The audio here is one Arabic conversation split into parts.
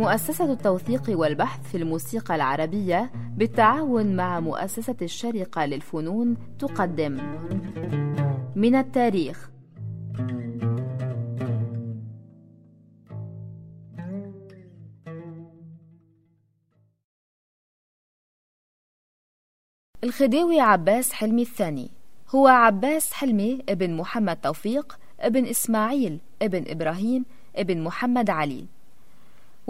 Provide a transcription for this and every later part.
مؤسسة التوثيق والبحث في الموسيقى العربية بالتعاون مع مؤسسة الشرقة للفنون تقدم. من التاريخ. الخديوي عباس حلمي الثاني. هو عباس حلمي ابن محمد توفيق ابن إسماعيل ابن إبراهيم ابن محمد علي.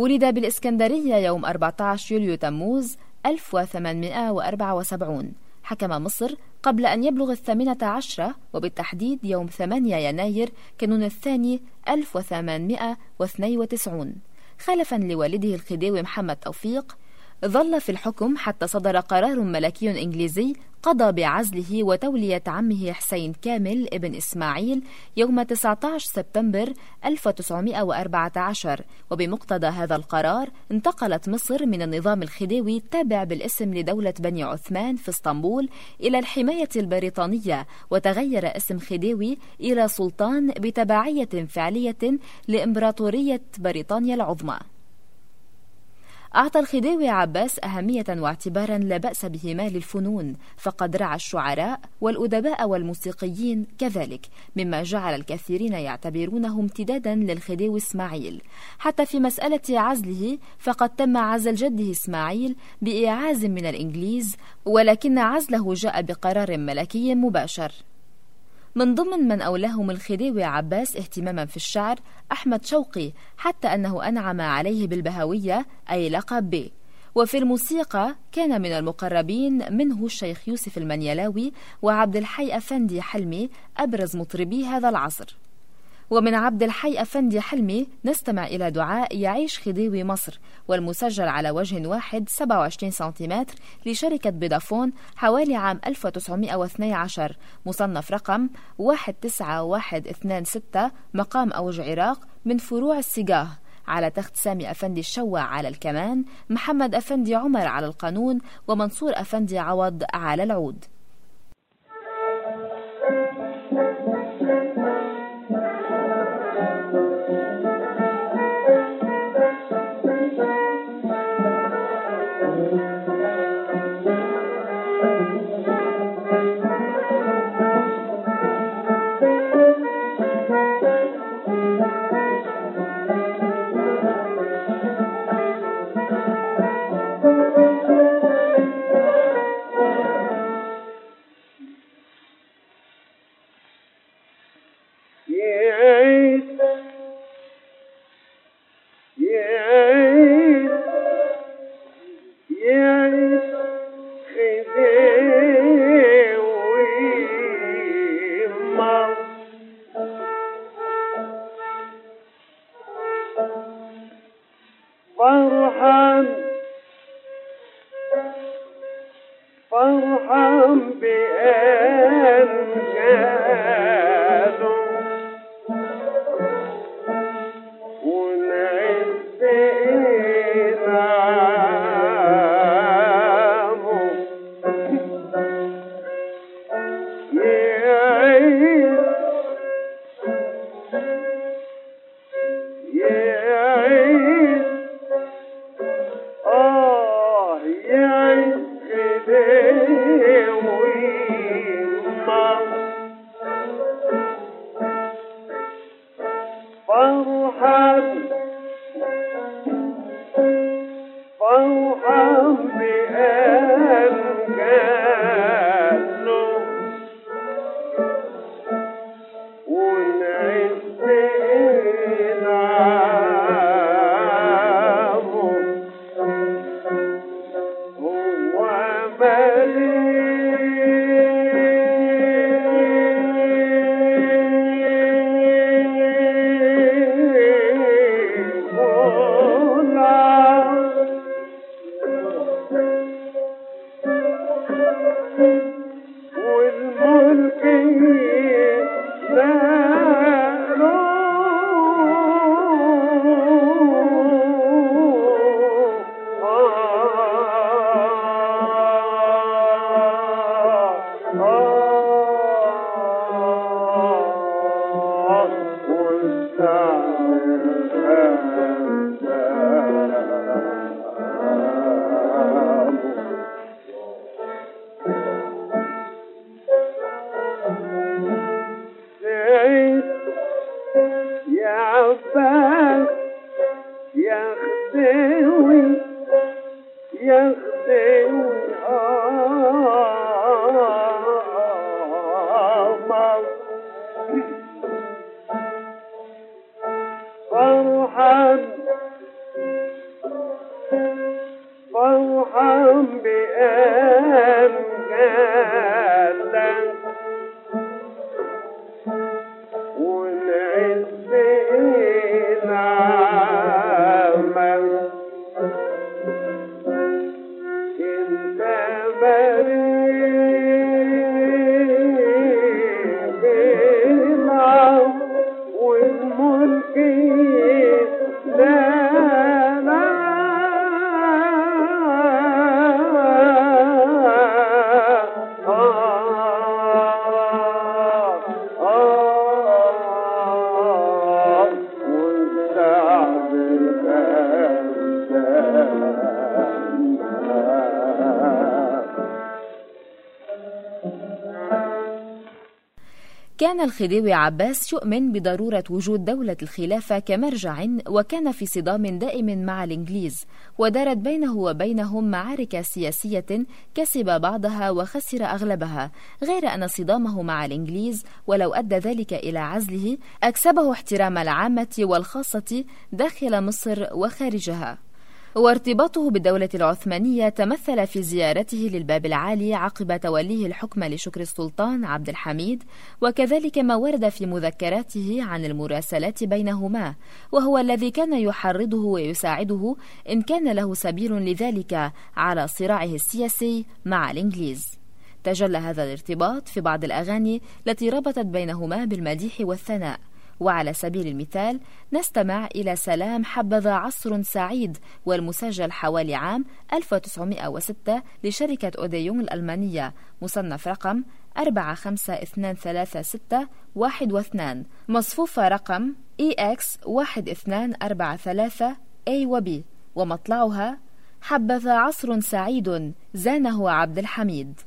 ولد بالإسكندرية يوم 14 يوليو تموز 1874 حكم مصر قبل أن يبلغ الثامنة عشرة وبالتحديد يوم 8 يناير كانون الثاني 1892 خلفا لوالده الخديوي محمد توفيق ظل في الحكم حتى صدر قرار ملكي إنجليزي قضى بعزله وتولية عمه حسين كامل ابن إسماعيل يوم 19 سبتمبر 1914 وبمقتضى هذا القرار انتقلت مصر من النظام الخديوي التابع بالاسم لدولة بني عثمان في اسطنبول إلى الحماية البريطانية وتغير اسم خديوي إلى سلطان بتبعية فعلية لإمبراطورية بريطانيا العظمى. أعطى الخديوي عباس أهمية واعتبارا لا بأس بهما للفنون فقد رعى الشعراء والأدباء والموسيقيين كذلك مما جعل الكثيرين يعتبرونه امتدادا للخديوي إسماعيل. حتى في مسألة عزله فقد تم عزل جده إسماعيل بإعاز من الإنجليز ولكن عزله جاء بقرار ملكي مباشر. من ضمن من أولاهم الخديوي عباس اهتماما في الشعر أحمد شوقي حتى أنه أنعم عليه بالبهوية أي لقب. به وفي الموسيقى كان من المقربين منه الشيخ يوسف المنيلاوي وعبد الحي أفندي حلمي أبرز مطربي هذا العصر. ومن عبد الحي أفندي حلمي نستمع إلى دعاء يعيش خديوي مصر والمسجل على وجه واحد 27 سنتيمتر لشركة بيدافون حوالي عام 1912 مصنف رقم 19126 مقام أوج عراق من فروع السجاه على تخت سامي أفندي الشوع على الكمان محمد أفندي عمر على القانون ومنصور أفندي عوض على العود. كان الخديوي عباس يؤمن بضرورة وجود دولة الخلافة كمرجع وكان في صدام دائم مع الإنجليز ودارت بينه وبينهم معارك سياسية كسب بعضها وخسر أغلبها غير أن صدامه مع الإنجليز ولو أدى ذلك إلى عزله أكسبه احترام العامة والخاصة داخل مصر وخارجها. وارتباطه بالدولة العثمانية تمثل في زيارته للباب العالي عقب توليه الحكم لشكر السلطان عبد الحميد وكذلك ما ورد في مذكراته عن المراسلات بينهما وهو الذي كان يحرضه ويساعده إن كان له سبيل لذلك على صراعه السياسي مع الإنجليز. تجلى هذا الارتباط في بعض الأغاني التي ربطت بينهما بالمديح والثناء. وعلى سبيل المثال نستمع إلى سلام حبذا عصر سعيد والمسجل حوالي عام 1906 لشركة أوديون الألمانية مصنف رقم 45236 1 و2 مصفوفة رقم EX 1243 A و B ومطلعها حبذا عصر سعيد زانه عبد الحميد.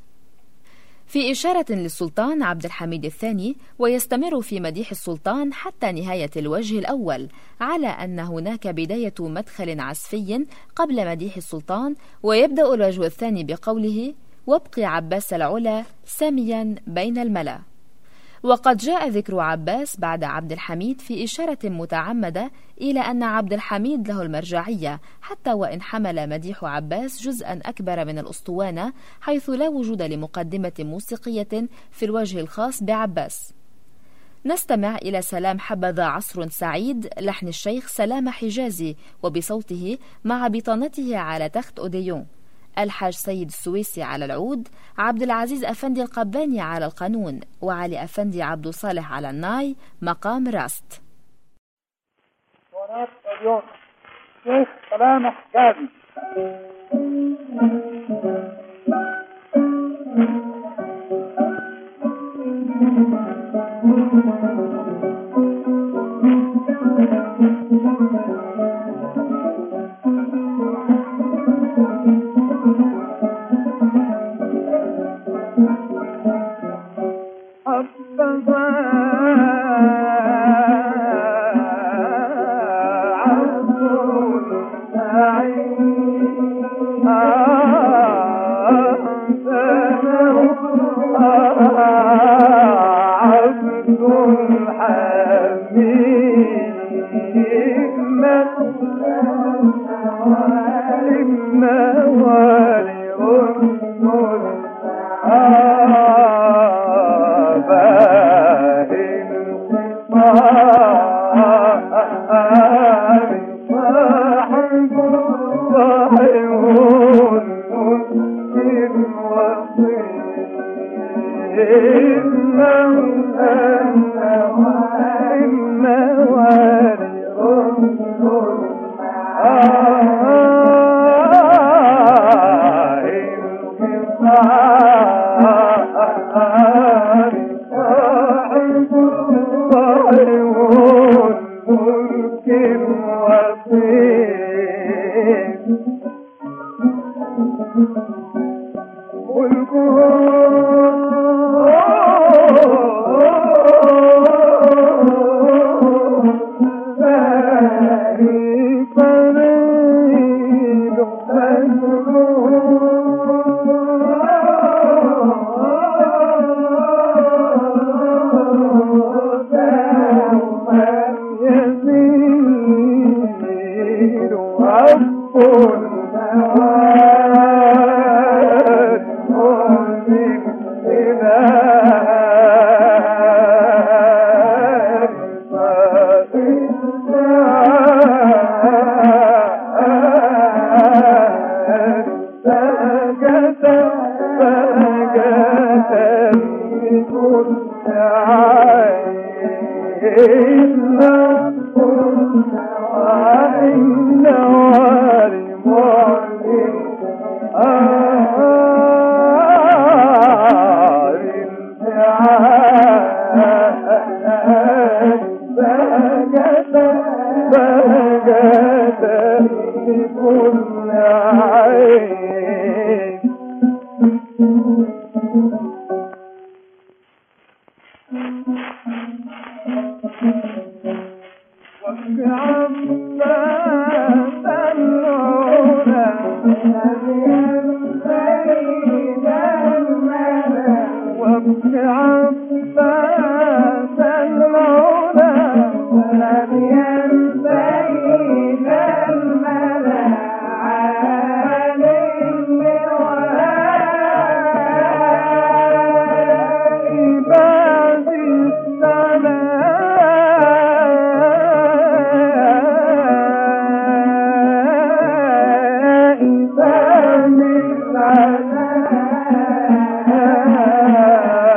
في إشارة للسلطان عبد الحميد الثاني ويستمر في مديح السلطان حتى نهاية الوجه الأول على أن هناك بداية مدخل عسفي قبل مديح السلطان ويبدأ الوجه الثاني بقوله وابقي عباس العلا ساميا بين الملأ وقد جاء ذكر عباس بعد عبد الحميد في إشارة متعمدة إلى أن عبد الحميد له المرجعية حتى وإن حمل مديح عباس جزءا أكبر من الأسطوانة حيث لا وجود لمقدمة موسيقية في الوجه الخاص بعباس. نستمع إلى سلام حبذا عصر سعيد لحن الشيخ سلام حجازي وبصوته مع بطانته على تخت أوديون. الحاج سيد السويسي على العود عبد العزيز أفندي القباني على القانون وعلي أفندي عبد صالح على الناي مقام راست اليوم I know I know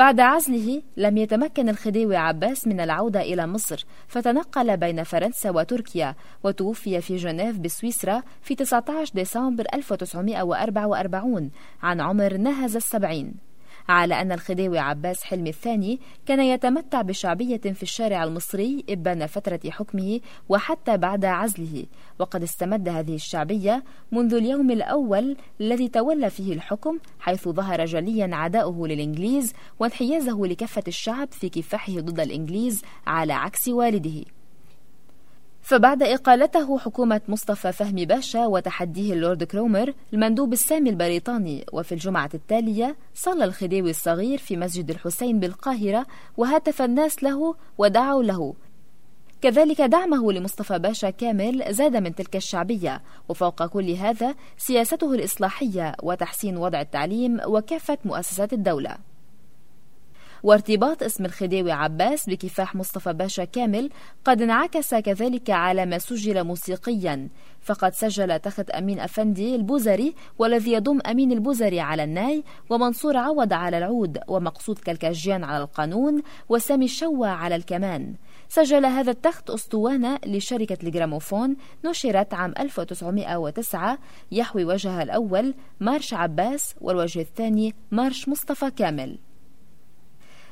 بعد عزله لم يتمكن الخديوي عباس من العودة إلى مصر فتنقل بين فرنسا وتركيا وتوفي في جنيف بسويسرا في 19 ديسمبر 1944 عن عمر نهز السبعين. على أن الخديوي عباس حلمي الثاني كان يتمتع بشعبية في الشارع المصري إبان فترة حكمه وحتى بعد عزله. وقد استمد هذه الشعبية منذ اليوم الأول الذي تولى فيه الحكم حيث ظهر جليا عداؤه للإنجليز وانحيازه لكافة الشعب في كفاحه ضد الإنجليز على عكس والده. فبعد إقالته حكومة مصطفى فهمي باشا وتحديه اللورد كرومر المندوب السامي البريطاني وفي الجمعة التالية صلى الخديوي الصغير في مسجد الحسين بالقاهرة وهتف الناس له ودعوا له. كذلك دعمه لمصطفى باشا كامل زاد من تلك الشعبية وفوق كل هذا سياسته الإصلاحية وتحسين وضع التعليم وكافة مؤسسات الدولة. وارتباط اسم الخديوي عباس بكفاح مصطفى باشا كامل قد انعكس كذلك على ما سجل موسيقيا. فقد سجل تخت أمين أفندي البوزري والذي يضم أمين البوزري على الناي ومنصور عوض على العود ومقصود كالكاجيان على القانون وسامي الشوى على الكمان. سجل هذا التخت أسطوانة لشركة الجراموفون نشرت عام 1909 يحوي وجهها الأول مارش عباس والوجه الثاني مارش مصطفى كامل.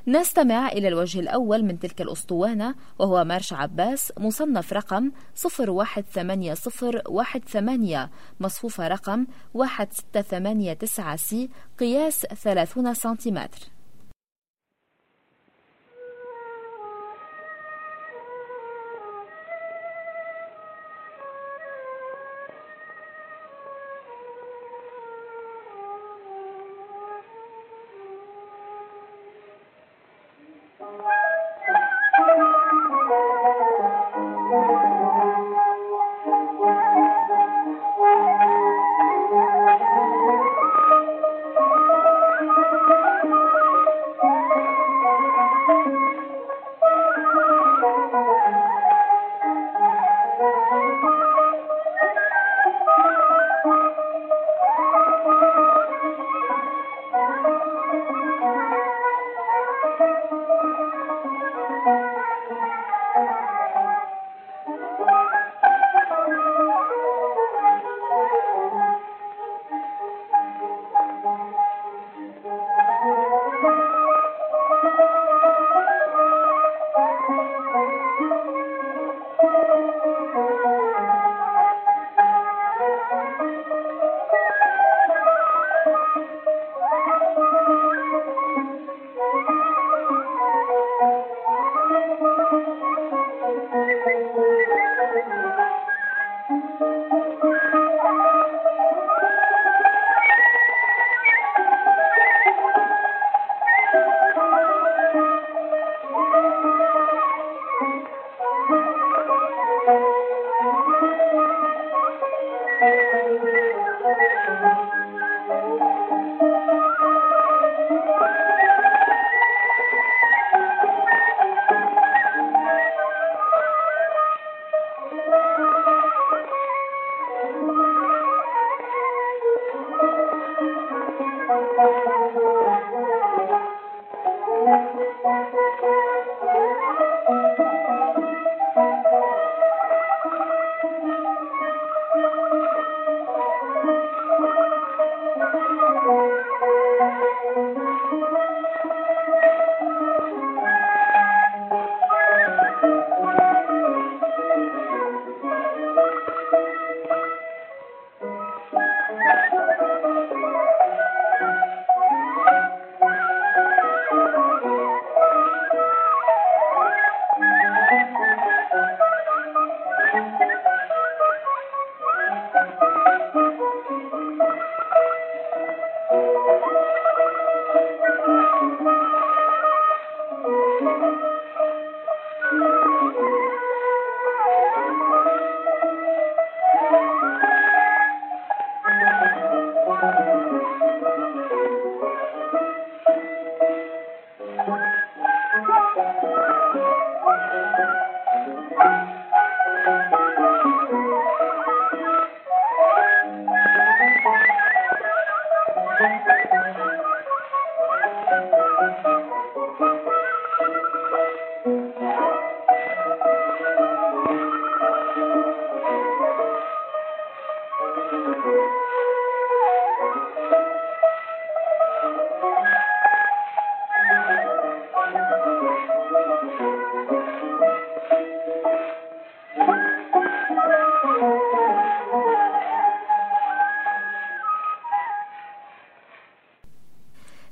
نستمع إلى الوجه الأول من تلك الأسطوانة وهو مارش عباس مصنف رقم 018018 مصفوفة رقم 1689 سي قياس 30 سنتيمتر.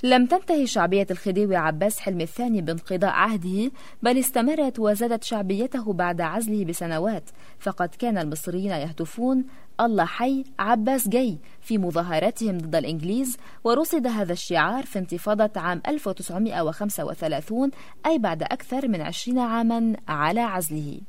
لم تنتهي شعبية الخديوي عباس حلمي الثاني بانقضاء عهده بل استمرت وزادت شعبيته بعد عزله بسنوات. فقد كان المصريين يهتفون الله حي عباس جاي في مظاهراتهم ضد الإنجليز ورصد هذا الشعار في انتفاضة عام 1935 أي بعد أكثر من عشرين عاما على عزله.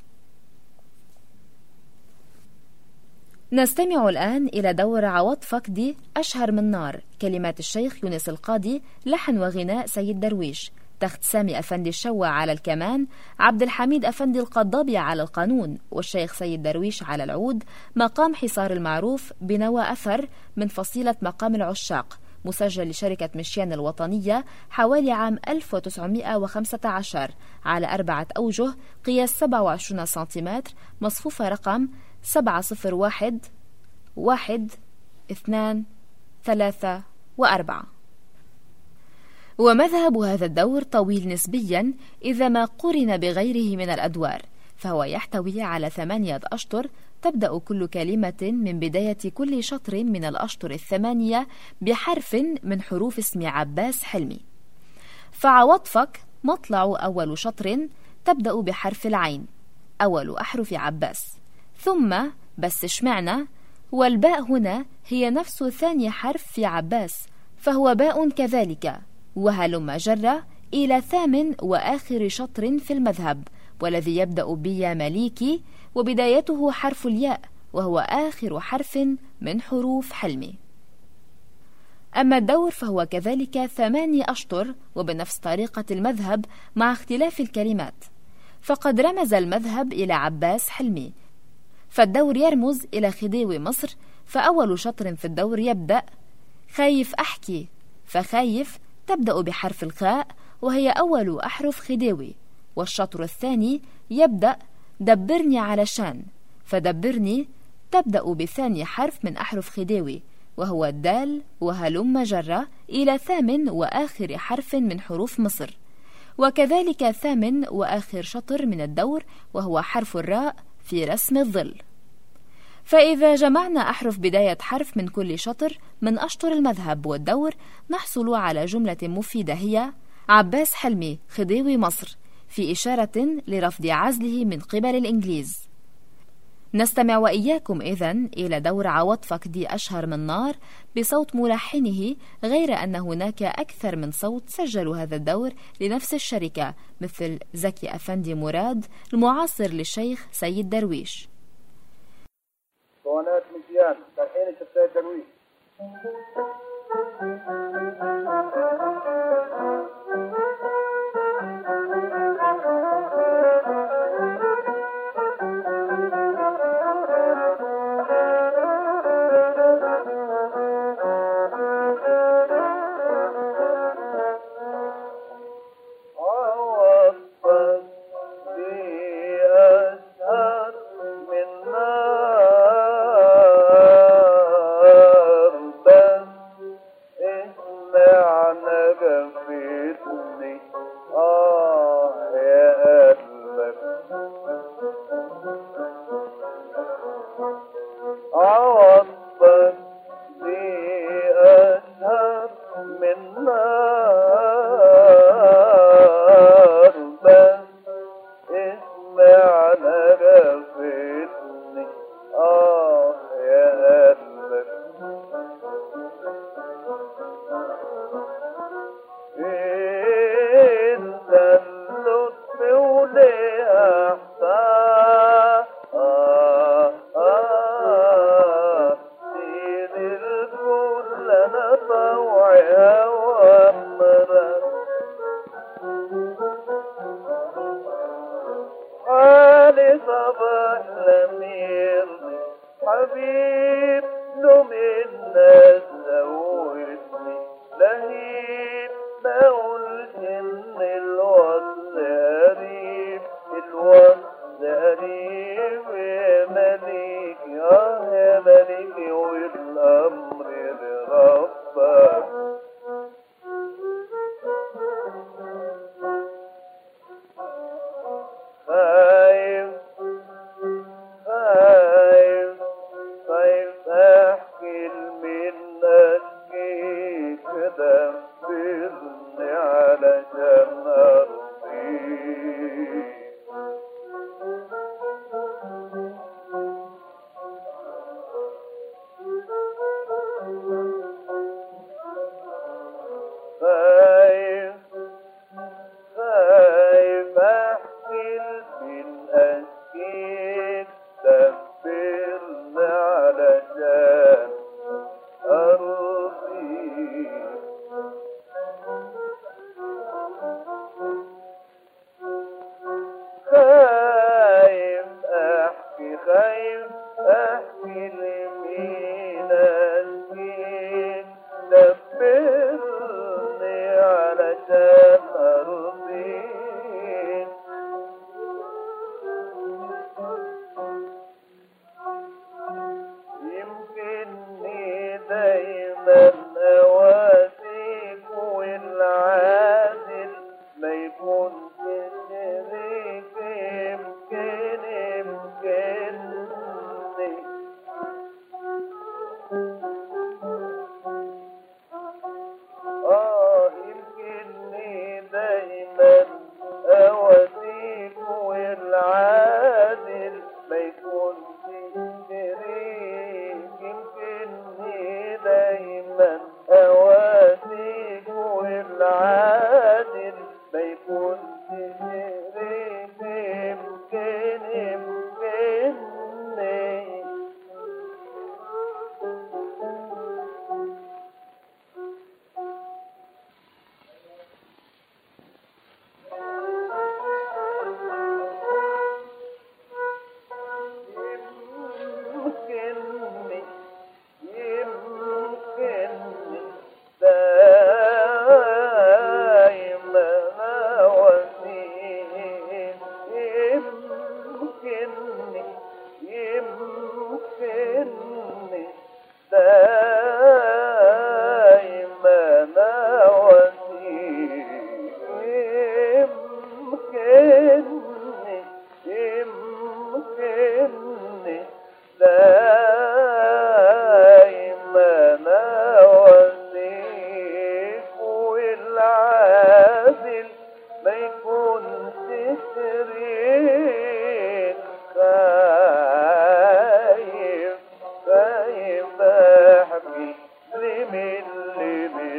نستمع الآن إلى دور عوض فقدي أشهر من نار كلمات الشيخ يونس القاضي لحن وغناء سيد درويش. تخت سامي أفندي الشوى على الكمان عبد الحميد أفندي القضابي على القانون والشيخ سيد درويش على العود مقام حصار المعروف بنوى أثر من فصيلة مقام العشاق مسجل لشركة مشيان الوطنية حوالي عام 1915 على أربعة أوجه قياس 27 سنتيمتر مصفوفة رقم سبعة صفر واحد واحد اثنان ثلاثة وأربعة. ومذهب هذا الدور طويل نسبيا إذا ما قرن بغيره من الأدوار فهو يحتوي على ثمانية أشطر تبدأ كل كلمة من بداية كل شطر من الأشطر الثمانية بحرف من حروف اسم عباس حلمي. فعوضفك مطلع أول شطر تبدأ بحرف العين أول أحرف عباس. ثم بس اشمعنا والباء هنا هي نفس ثاني حرف في عباس فهو باء كذلك وهلم جر إلى ثامن وآخر شطر في المذهب والذي يبدأ بيا مليكي وبدايته حرف الياء وهو آخر حرف من حروف حلمي. أما الدور فهو كذلك ثماني أشطر وبنفس طريقة المذهب مع اختلاف الكلمات. فقد رمز المذهب إلى عباس حلمي فالدور يرمز إلى خديوي مصر فأول شطر في الدور يبدأ خايف أحكي. فخايف تبدأ بحرف الخاء وهي أول أحرف خديوي. والشطر الثاني يبدأ دبرني علشان فدبرني تبدأ بثاني حرف من أحرف خديوي وهو الدال وهلم جرة إلى ثامن وآخر حرف من حروف مصر. وكذلك ثامن وآخر شطر من الدور وهو حرف الراء في رسم الظل. فإذا جمعنا أحرف بداية حرف من كل شطر من أشطر المذهب والدور نحصل على جملة مفيدة هي عباس حلمي خديوي مصر في إشارة لرفض عزله من قبل الإنجليز. نستمع وإياكم إذن إلى دور عواطفك دي أشهر من نار بصوت ملحنه غير أن هناك أكثر من صوت سجلوا هذا الدور لنفس الشركة مثل زكي أفندي مراد المعاصر للشيخ سيد درويش. اسطوانات مزيان تلحين السيد درويش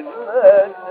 う。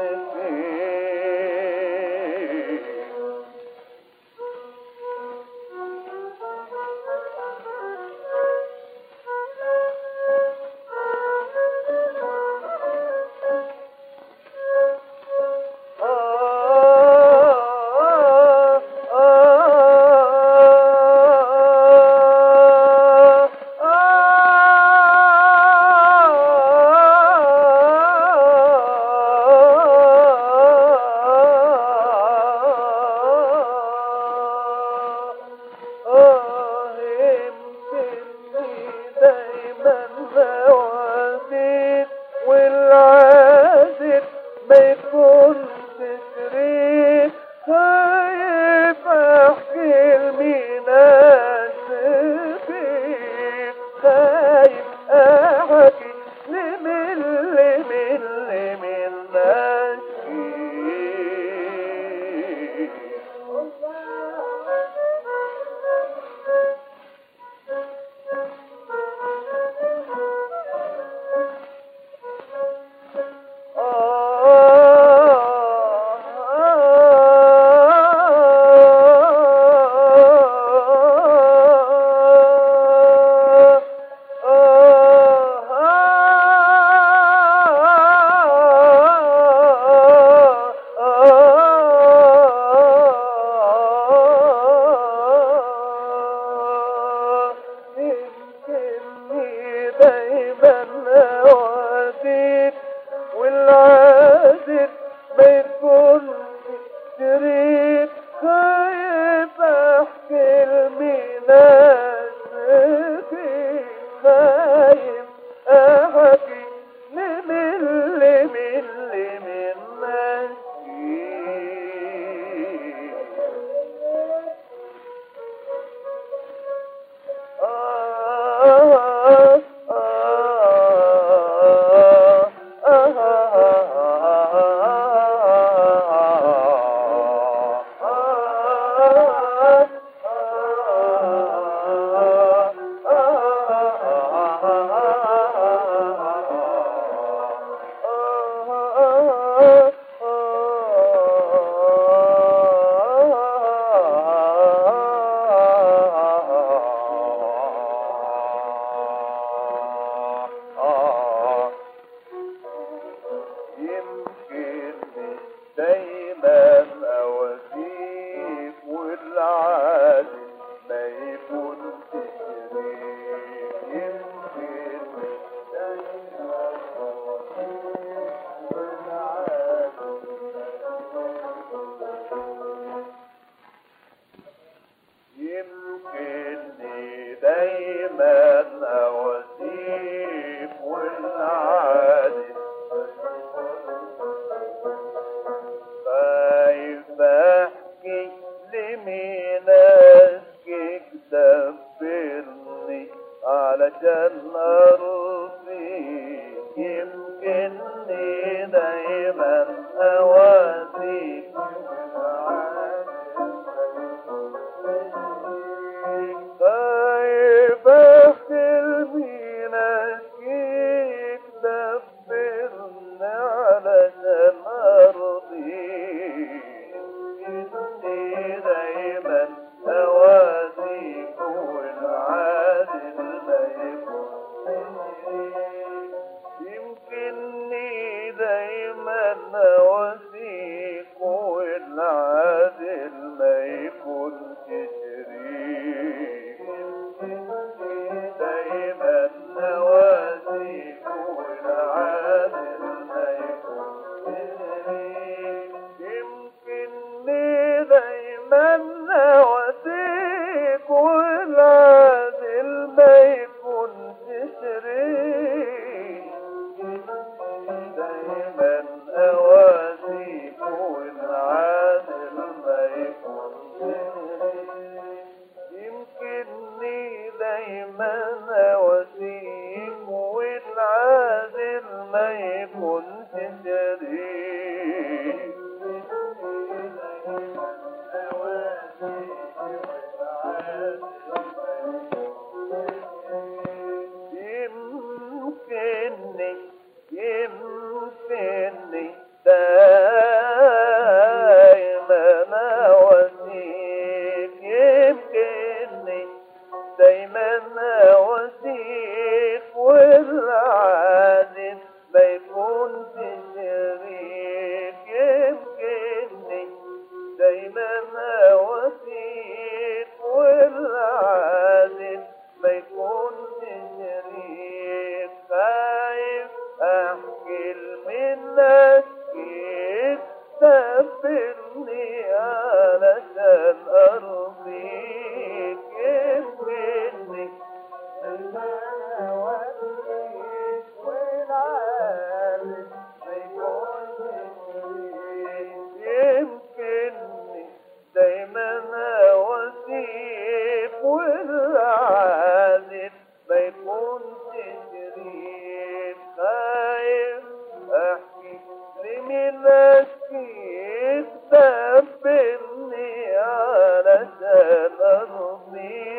علشان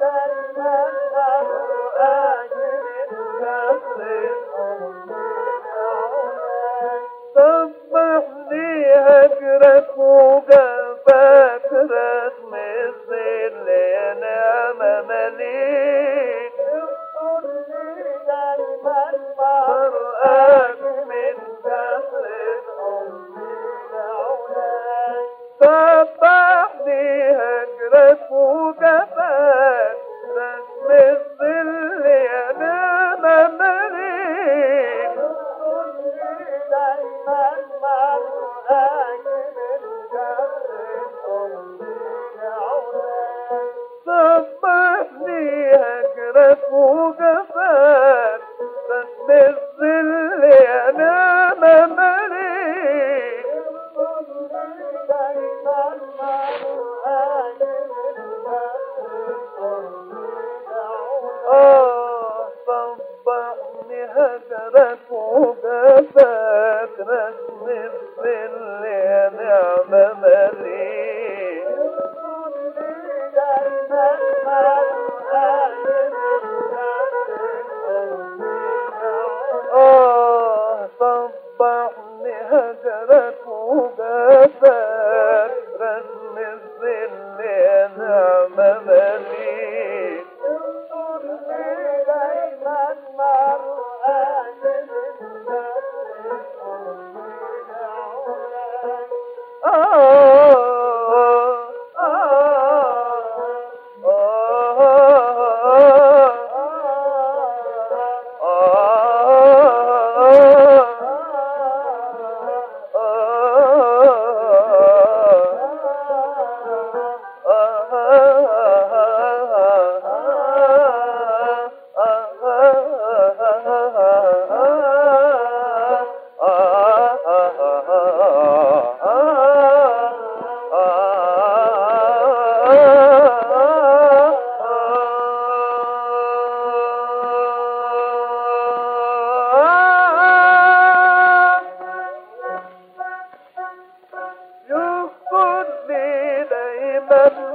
فَلَا إلى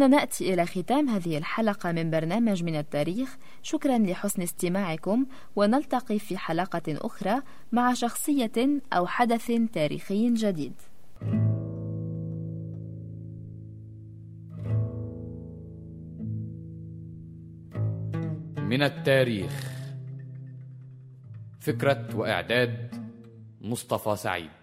هنا نأتي إلى ختام هذه الحلقة من برنامج من التاريخ. شكرا لحسن استماعكم ونلتقي في حلقة أخرى مع شخصية أو حدث تاريخي جديد. من التاريخ. فكرة وإعداد مصطفى سعيد.